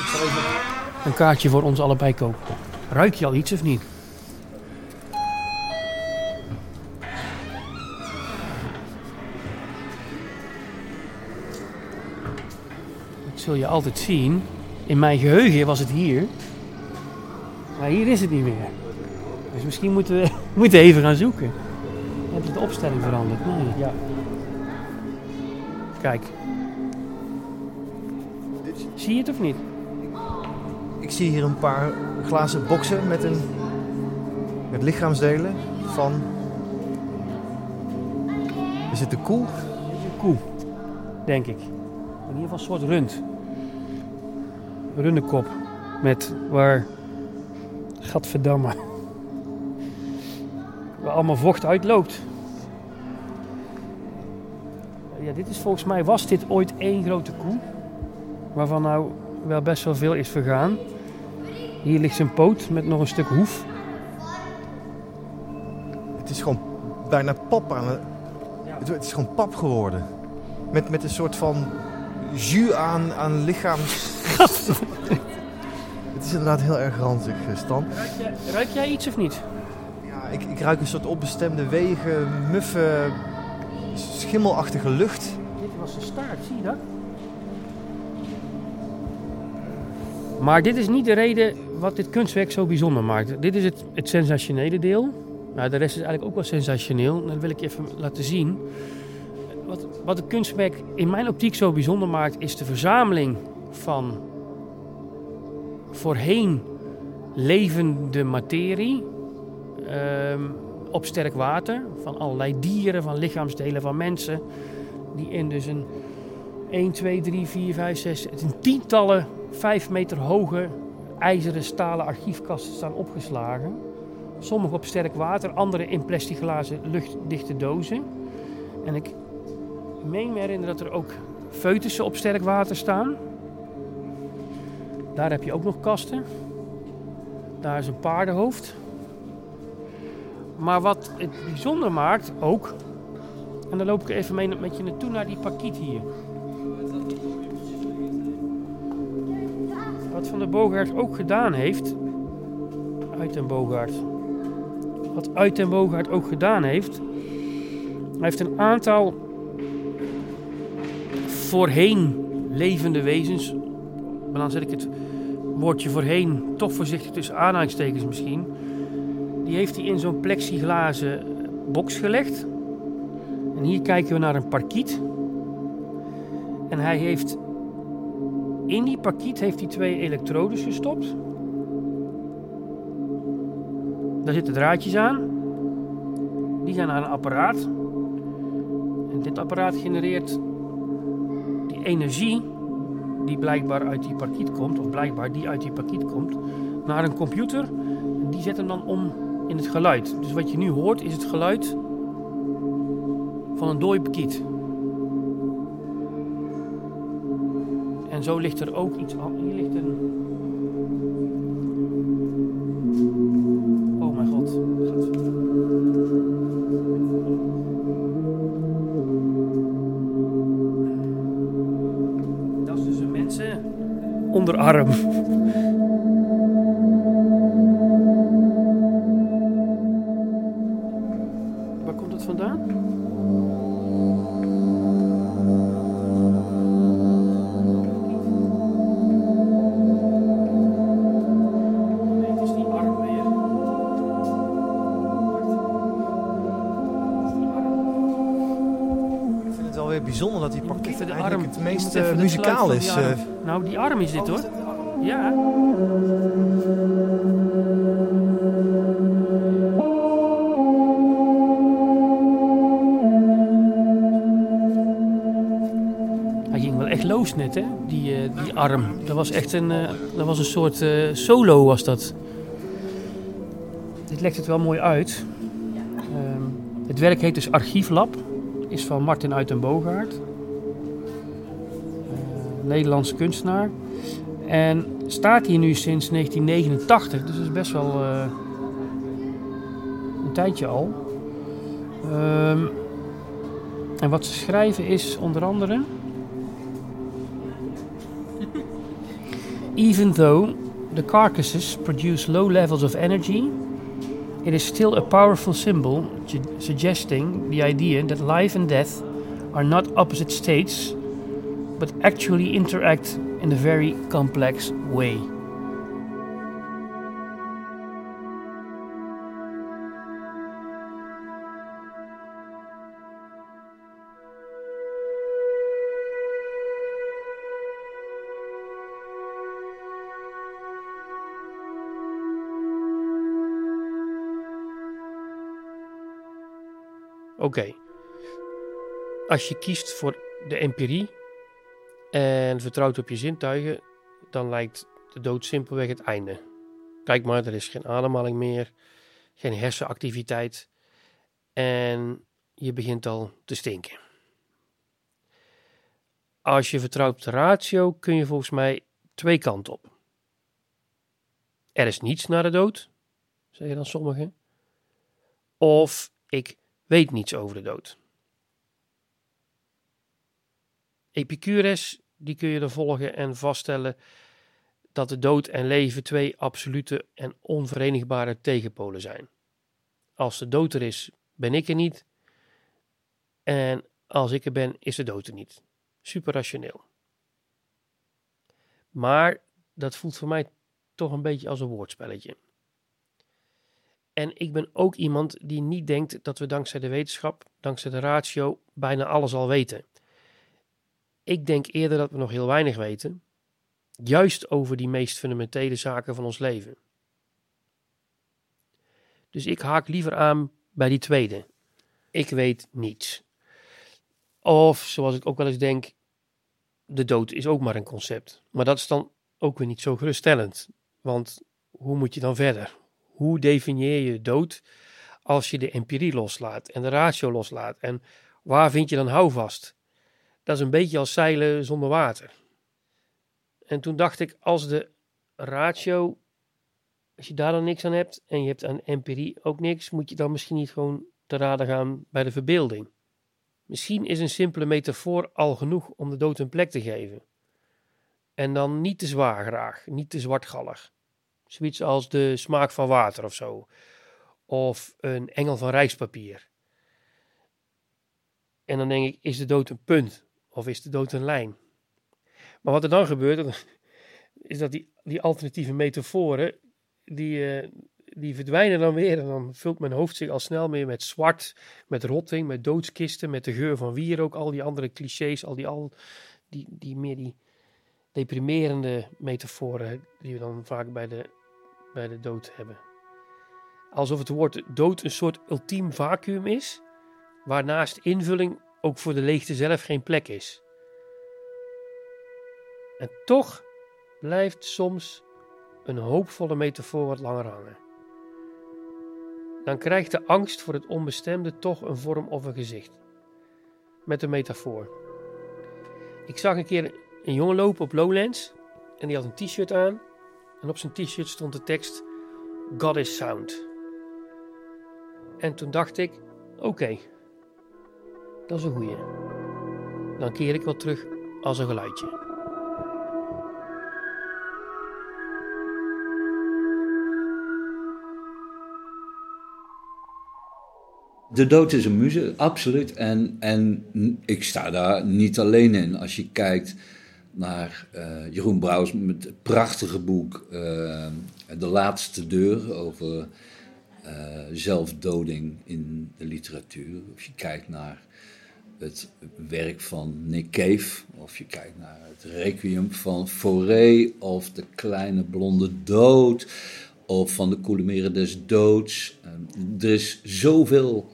Ik zal even een kaartje voor ons allebei kopen. Ruik je al iets of niet? Zul je altijd zien. In mijn geheugen was het hier. Maar hier is het niet meer. Dus misschien moeten we moeten even gaan zoeken. Heb je de opstelling veranderd? Nee. Ja. Kijk. Zie je het of niet? Ik zie hier een paar glazen boksen met, een, met lichaamsdelen van... Is het de koe? Een koe. Denk ik. In ieder geval een soort rund. Rundenkop. Met waar... Gadverdamme. Waar allemaal vocht uitloopt. Ja, dit is volgens mij, was dit ooit één grote koe. Waarvan nou wel best wel veel is vergaan. Hier ligt zijn poot met nog een stuk hoef. Het is gewoon bijna pap aan het... Het, het is gewoon pap geworden. Met, met een soort van jus aan, aan lichaams... het is inderdaad heel erg ranzig, eh, Stan. Ruik jij, ruik jij iets of niet? Ja, ik, ik ruik een soort onbestemde wegen, muffe, schimmelachtige lucht. Dit was de staart, zie je dat? Maar dit is niet de reden wat dit kunstwerk zo bijzonder maakt. Dit is het, het sensationele deel. Nou, de rest is eigenlijk ook wel sensationeel. Dat wil ik je even laten zien. Wat, wat het kunstwerk in mijn optiek zo bijzonder maakt, is de verzameling van voorheen levende materie ehm, op sterk water. Van allerlei dieren, van lichaamsdelen van mensen. Die in dus een 1, 2, 3, 4, 5, 6, het zijn tientallen 5 meter hoge ijzeren stalen archiefkasten staan opgeslagen. Sommige op sterk water, andere in plastic glazen luchtdichte dozen. En ik meen me herinneren dat er ook foetussen op sterk water staan. Daar heb je ook nog kasten. Daar is een paardenhoofd. Maar wat het bijzonder maakt ook, en dan loop ik even mee met je naartoe naar die pakiet hier. Wat Van der Boogaard ook gedaan heeft, uit den Boogaard, wat uit den Boogaard ook gedaan heeft, hij heeft een aantal voorheen levende wezens, maar dan zet ik het woordje voorheen toch voorzichtig tussen aanhalingstekens misschien, die heeft hij in zo'n plexiglazen box gelegd. En hier kijken we naar een parkiet. En hij heeft in die parkiet heeft hij twee elektrodes gestopt. Daar zitten draadjes aan. Die gaan naar een apparaat. En dit apparaat genereert die energie die blijkbaar uit die parkiet komt, of blijkbaar die uit die parkiet komt, naar een computer. Die zet hem dan om in het geluid. Dus wat je nu hoort is het geluid van een dooi. En zo ligt er ook iets aan. Hier ligt een. Onderarm. Waar komt het vandaan? Nee, het is die arm weer. Ik vind het wel weer bijzonder dat die de eigenlijk arm- het meest eh, muzikaal is. eh. Nou, die arm is dit hoor. Ja. Hij ging wel echt los net, hè? Die, eh, die arm. Dat was echt een, eh, dat was een soort eh, solo, was dat. Dit legt het wel mooi uit. Ehm, het werk heet dus Archieflab. Is van Martin uit den Boogaard. Eh, Nederlandse kunstenaar. En staat hier nu sinds 1989, dus dat is best wel eh, een tijdje al. Ehm, en wat ze schrijven is onder andere. Even though the carcasses produce low levels of energy, it is still a powerful symbol su- suggesting the idea that life and death are not opposite states, but actually interact in a very complex way. Oké. Als je kiest voor de empirie en vertrouwt op je zintuigen, dan lijkt de dood simpelweg het einde. Kijk maar, er is geen ademhaling meer, geen hersenactiviteit en je begint al te stinken. Als je vertrouwt op de ratio, kun je volgens mij twee kanten op. Er is niets na de dood, zeggen dan sommigen. Of ik weet niets over de dood. Epicurus, die kun je er volgen en vaststellen dat de dood en leven twee absolute en onverenigbare tegenpolen zijn. Als de dood er is, ben ik er niet. En als ik er ben, is de dood er niet. Super rationeel. Maar dat voelt voor mij toch een beetje als een woordspelletje. En ik ben ook iemand die niet denkt dat we dankzij de wetenschap, dankzij de ratio, bijna alles al weten. Ik denk eerder dat we nog heel weinig weten, juist over die meest fundamentele zaken van ons leven. Dus ik haak liever aan bij die tweede. Ik weet niets. Of zoals ik ook wel eens denk, de dood is ook maar een concept. Maar dat is dan ook weer niet zo geruststellend. Want hoe moet je dan verder? Hoe definieer je dood als je de empirie loslaat en de ratio loslaat? En waar vind je dan houvast? Dat is een beetje als zeilen zonder water. En toen dacht ik, als de ratio, als je daar dan niks aan hebt en je hebt aan empirie ook niks, moet je dan misschien niet gewoon te raden gaan bij de verbeelding. Misschien is een simpele metafoor al genoeg om de dood een plek te geven. En dan niet te zwaar graag, niet te zwartgallig. Zoiets als de smaak van water of zo. Of een engel van rijkspapier. En dan denk ik, is de dood een punt? Of is de dood een lijn? Maar wat er dan gebeurt, is dat die, die alternatieve metaforen, die, uh, die verdwijnen dan weer. En dan vult mijn hoofd zich al snel meer met zwart, met rotting, met doodskisten, met de geur van wierook, al die andere clichés, al die, al, die, die meer die deprimerende metaforen die we dan vaak bij de, bij de dood hebben. Alsof het woord dood een soort ultiem vacuüm is, waarnaast invulling ook voor de leegte zelf geen plek is. En toch blijft soms een hoopvolle metafoor wat langer hangen. Dan krijgt de angst voor het onbestemde toch een vorm of een gezicht. Met een metafoor. Ik zag een keer een jongen lopen op Lowlands en die had een t-shirt aan. En op zijn t-shirt stond de tekst God is sound. En toen dacht ik, oké, dat is een goeie. Dan keer ik wel terug als een geluidje. De dood is een muze, absoluut. En, en ik sta daar niet alleen in. Als je kijkt naar uh, Jeroen Brouwers met het prachtige boek uh, De Laatste Deur over uh, zelfdoding in de literatuur. Of je kijkt naar het werk van Nick Cave, of je kijkt naar het Requiem van Fauré, of De Kleine Blonde Dood, of van de Coulimeren des Doods. er is zoveel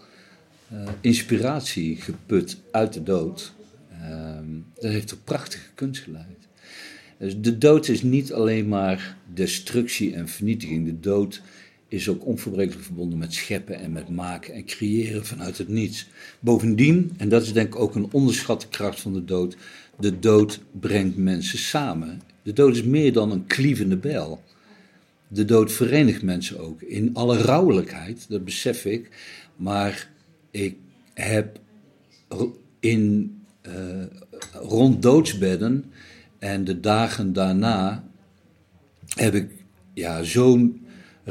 inspiratie geput uit de dood. Um, dat heeft een prachtige kunst geleid. Dus de dood is niet alleen maar destructie en vernietiging. De dood is ook onverbrekelijk verbonden met scheppen en met maken en creëren vanuit het niets. Bovendien, en dat is denk ik ook een onderschatte kracht van de dood, de dood brengt mensen samen. De dood is meer dan een klievende bijl. De dood verenigt mensen ook in alle rouwelijkheid, dat besef ik. Maar ik heb in uh, rond doodsbedden en de dagen daarna heb ik ja, zo'n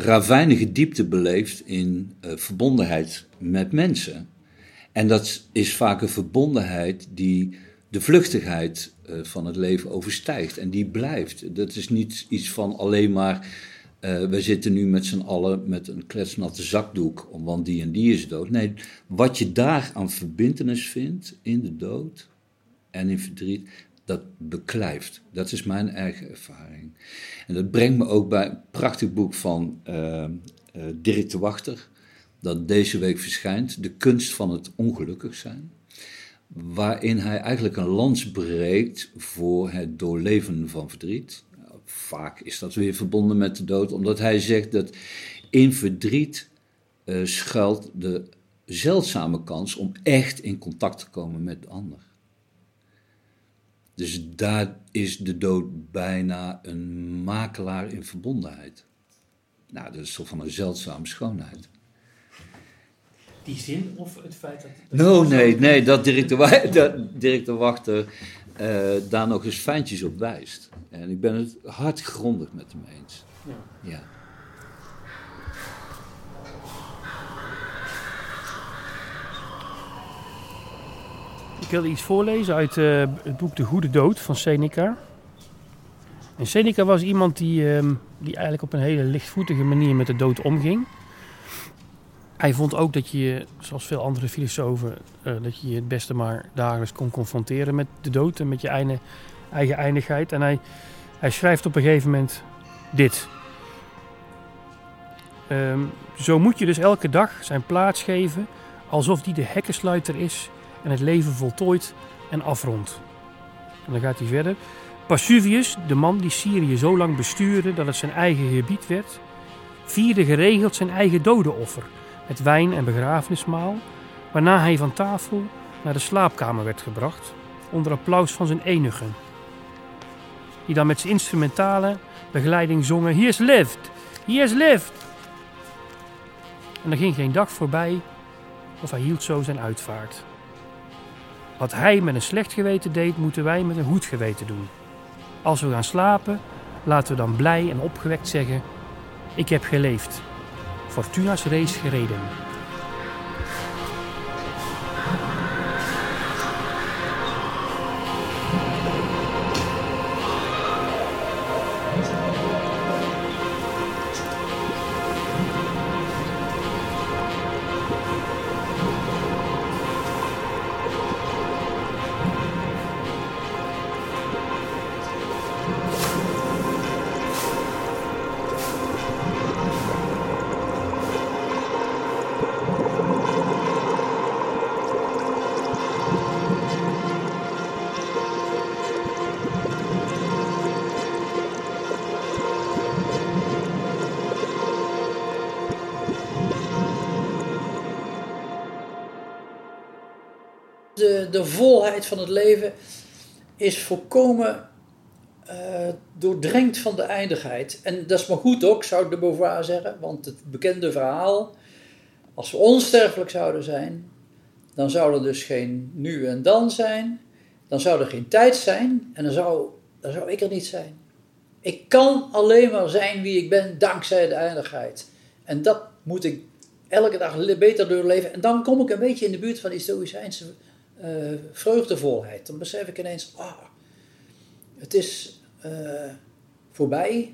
ravijnige diepte beleefd in uh, verbondenheid met mensen. En dat is vaak een verbondenheid die de vluchtigheid uh, van het leven overstijgt en die blijft. Dat is niet iets van alleen maar uh, we zitten nu met z'n allen met een kletsnatte zakdoek, want die en die is dood. Nee, wat je daar aan verbindenis vindt in de dood en in verdriet, dat beklijft. Dat is mijn eigen ervaring. En dat brengt me ook bij een prachtig boek van uh, Dirk de Wachter, dat deze week verschijnt, De kunst van het ongelukkig zijn. Waarin hij eigenlijk een lans breekt voor het doorleven van verdriet vaak is dat weer verbonden met de dood, omdat hij zegt dat in verdriet uh, schuilt de zeldzame kans om echt in contact te komen met de ander. Dus daar is de dood bijna een makelaar in verbondenheid. Nou, dat is toch van een zeldzame schoonheid. Die zin of het feit dat... dat no, nee, nee, dat de, dat de Wachter uh, daar nog eens fijntjes op wijst. En ik ben het hardgrondig met hem eens. Ja. ja. Ik wilde iets voorlezen uit uh, het boek De Goede Dood van Seneca. En Seneca was iemand die, ehm, die eigenlijk op een hele lichtvoetige manier met de dood omging. Hij vond ook dat je, zoals veel andere filosofen, eh, dat je je het beste maar dagelijks kon confronteren met de dood en met je eigen, eigen eindigheid. En hij, hij schrijft op een gegeven moment dit. Ehm, zo moet je dus elke dag zijn plaats geven alsof die de hekkensluiter is en het leven voltooid en afrondt. En dan gaat hij verder. Pasuvius, de man die Syrië zo lang bestuurde dat het zijn eigen gebied werd, vierde geregeld zijn eigen dodenoffer met wijn en begrafenismaal, waarna hij van tafel naar de slaapkamer werd gebracht onder applaus van zijn enigen, die dan met zijn instrumentale begeleiding zongen He has lived, he has lived. En er ging geen dag voorbij of hij hield zo zijn uitvaart. Wat hij met een slecht geweten deed, moeten wij met een goed geweten doen. Als we gaan slapen, laten we dan blij en opgewekt zeggen: Ik heb geleefd. Fortuna's race gereden. De, volheid van het leven is volkomen eh, doordrenkt van de eindigheid. En dat is maar goed ook, zou de Beauvoir zeggen, want het bekende verhaal, als we onsterfelijk zouden zijn, dan zou er dus geen nu en dan zijn, dan zou er geen tijd zijn en dan zou, dan zou ik er niet zijn. Ik kan alleen maar zijn wie ik ben dankzij de eindigheid. En dat moet ik elke dag beter doorleven. En dan kom ik een beetje in de buurt van die Stoïcijnse eh, vreugdevolheid. Dan besef ik ineens, ah, het is eh, voorbij.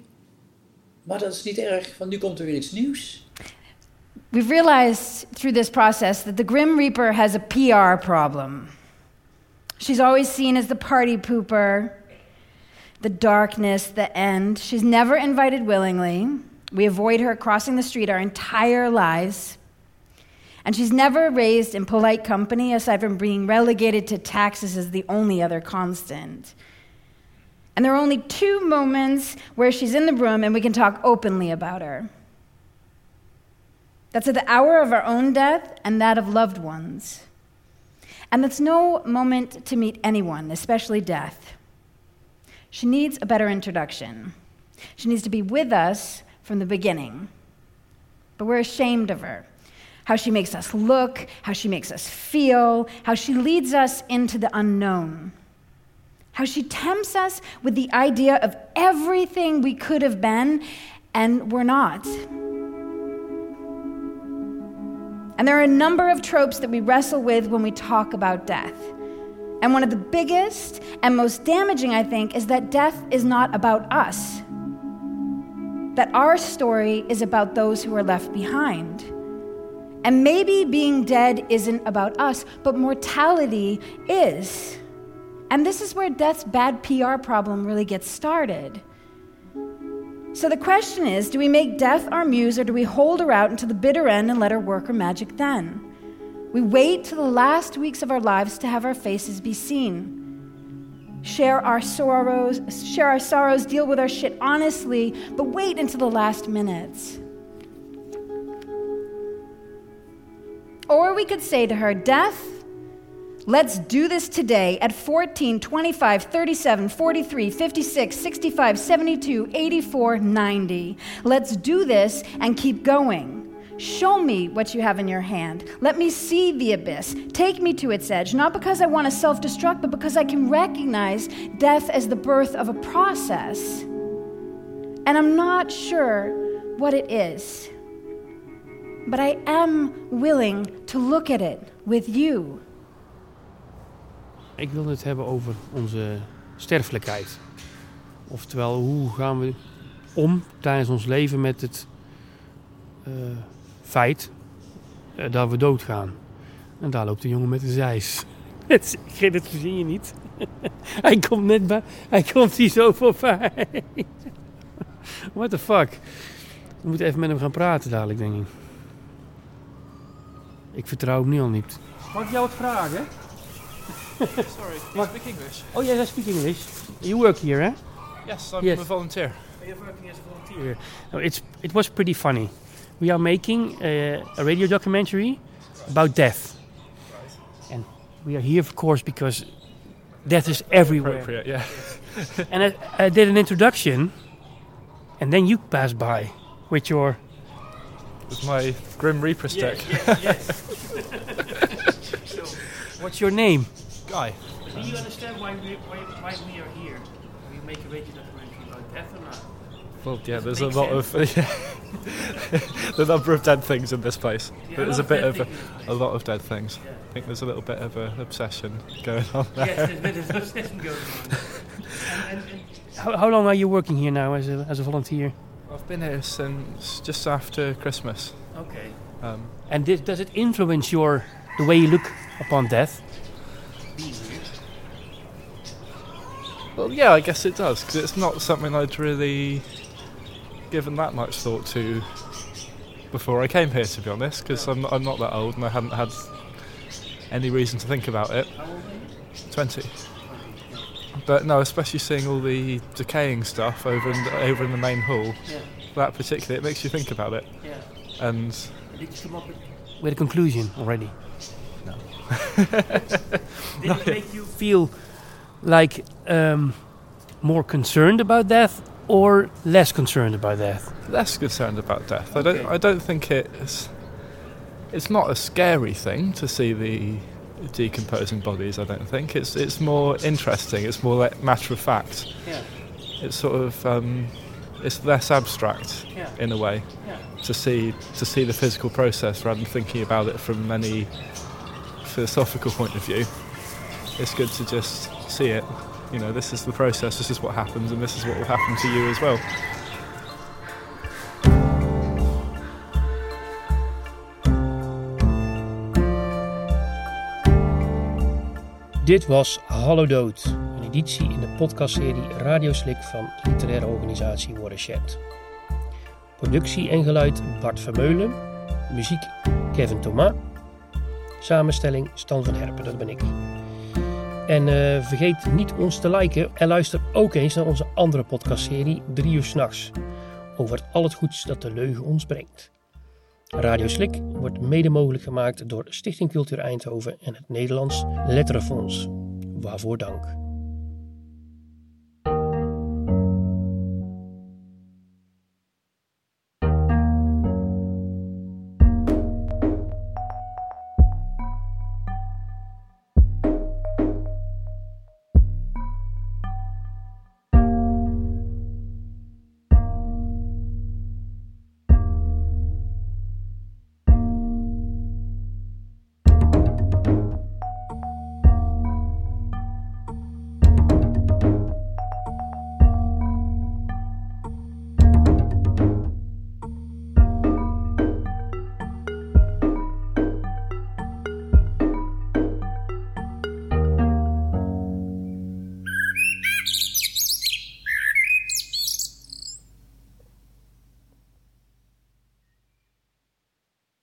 Maar dat is niet erg, want nu komt er weer iets nieuws. We've realized through this process that the Grim Reaper has a PR problem. She's always seen as the party pooper, the darkness, the end. She's never invited willingly. We avoid her crossing the street our entire lives. And she's never raised in polite company, aside from being relegated to taxes as the only other constant. And there are only two moments where she's in the room and we can talk openly about her. That's at the hour of our own death and that of loved ones. And that's no moment to meet anyone, especially death. She needs a better introduction. She needs to be with us from the beginning. But we're ashamed of her. How she makes us look, how she makes us feel, how she leads us into the unknown. How she tempts us with the idea of everything we could have been and we're not. And there are a number of tropes that we wrestle with when we talk about death. And one of the biggest and most damaging, I think, is that death is not about us. That our story is about those who are left behind. And maybe being dead isn't about us, but mortality is. And this is where death's bad PR problem really gets started. So the question is do we make death our muse or do we hold her out until the bitter end and let her work her magic then? We wait till the last weeks of our lives to have our faces be seen. Share our sorrows, share our sorrows, deal with our shit honestly, but wait until the last minutes. Or we could say to her, Death, Let's do this today at 14, 25, 37, 43, 56, 65, 72, 84, 90. Let's do this and keep going. Show me what you have in your hand. Let me see the abyss. Take me to its edge, not because I want to self destruct, but because I can recognize death as the birth of a process. And I'm not sure what it is, but I am willing to look at it with you. Ik wilde het hebben over onze sterfelijkheid. Oftewel, hoe gaan we om tijdens ons leven met het eh, feit eh, dat we doodgaan. En daar loopt de jongen met de zeis. Het, dat verzin je niet. hij komt net bij. Hij komt hier zo voorbij. What the fuck? We moeten even met hem gaan praten dadelijk, denk ik. Ik vertrouw hem nu al niet. Mag ik jou wat vragen? Sorry, you speak English? Oh yes, I speak English. You work here, eh? Yes, I'm Yes. a volunteer. You're working as a volunteer. No, it's it was pretty funny. We are making uh, a radio documentary about death, and we are here, of course, because death is everywhere. Appropriate, yeah. And I, I did an introduction, and then you passed by with your With my Grim Reaper stick. What's your name? Guy. Do you understand why we why, why we are here? We make a radio documentary about death or not? Well, yeah, there's a make lot of the number of dead things in this place. Yeah, there's a lot bit dead of a, a lot of dead things. Yeah. I think there's a little bit of an obsession going on there. Yes, there's a bit of obsession going on. and, and, and how, how long are you working here now as a, as a volunteer? I've been here since just after Christmas. Okay. Um, And this, does it influence your the way you look upon death? well, yeah, I guess it does because it's not something I'd really given that much thought to before I came here, to be honest. Because I'm, I'm not that old and I hadn't had any reason to think about it. Twenty. But no, especially seeing all the decaying stuff over in the, over in the main hall. Yeah. That particularly, it makes you think about it. Yeah. And Did you come up with, with a conclusion already? No. Did it make you feel like um, more concerned about death or less concerned about death? less concerned about death. I don't. I don't think it's. It's not a scary thing to see the decomposing bodies. I don't think it's. It's more interesting. It's more like matter of fact. Yeah. It's sort of. Um, it's less abstract Yeah. in a way Yeah. to see to see the physical process rather than thinking about it from any philosophical point of view. It's good to just see it. You know, this is the process. This is what happens, and this is what will happen to you as well. Dit was Hallo Dood, een editie in de podcastserie Radio Slik van literaire organisatie Watershed. Productie en geluid Bart Vermeulen, muziek Kevin Thomas, samenstelling Stan van Herpen, dat ben ik. En eh, vergeet niet ons te liken en luister ook eens naar onze andere podcastserie 3 uur s'nachts over al het goeds dat de leugen ons brengt. Radio Slik wordt mede mogelijk gemaakt door Stichting Cultuur Eindhoven en het Nederlands Letterenfonds. Waarvoor dank.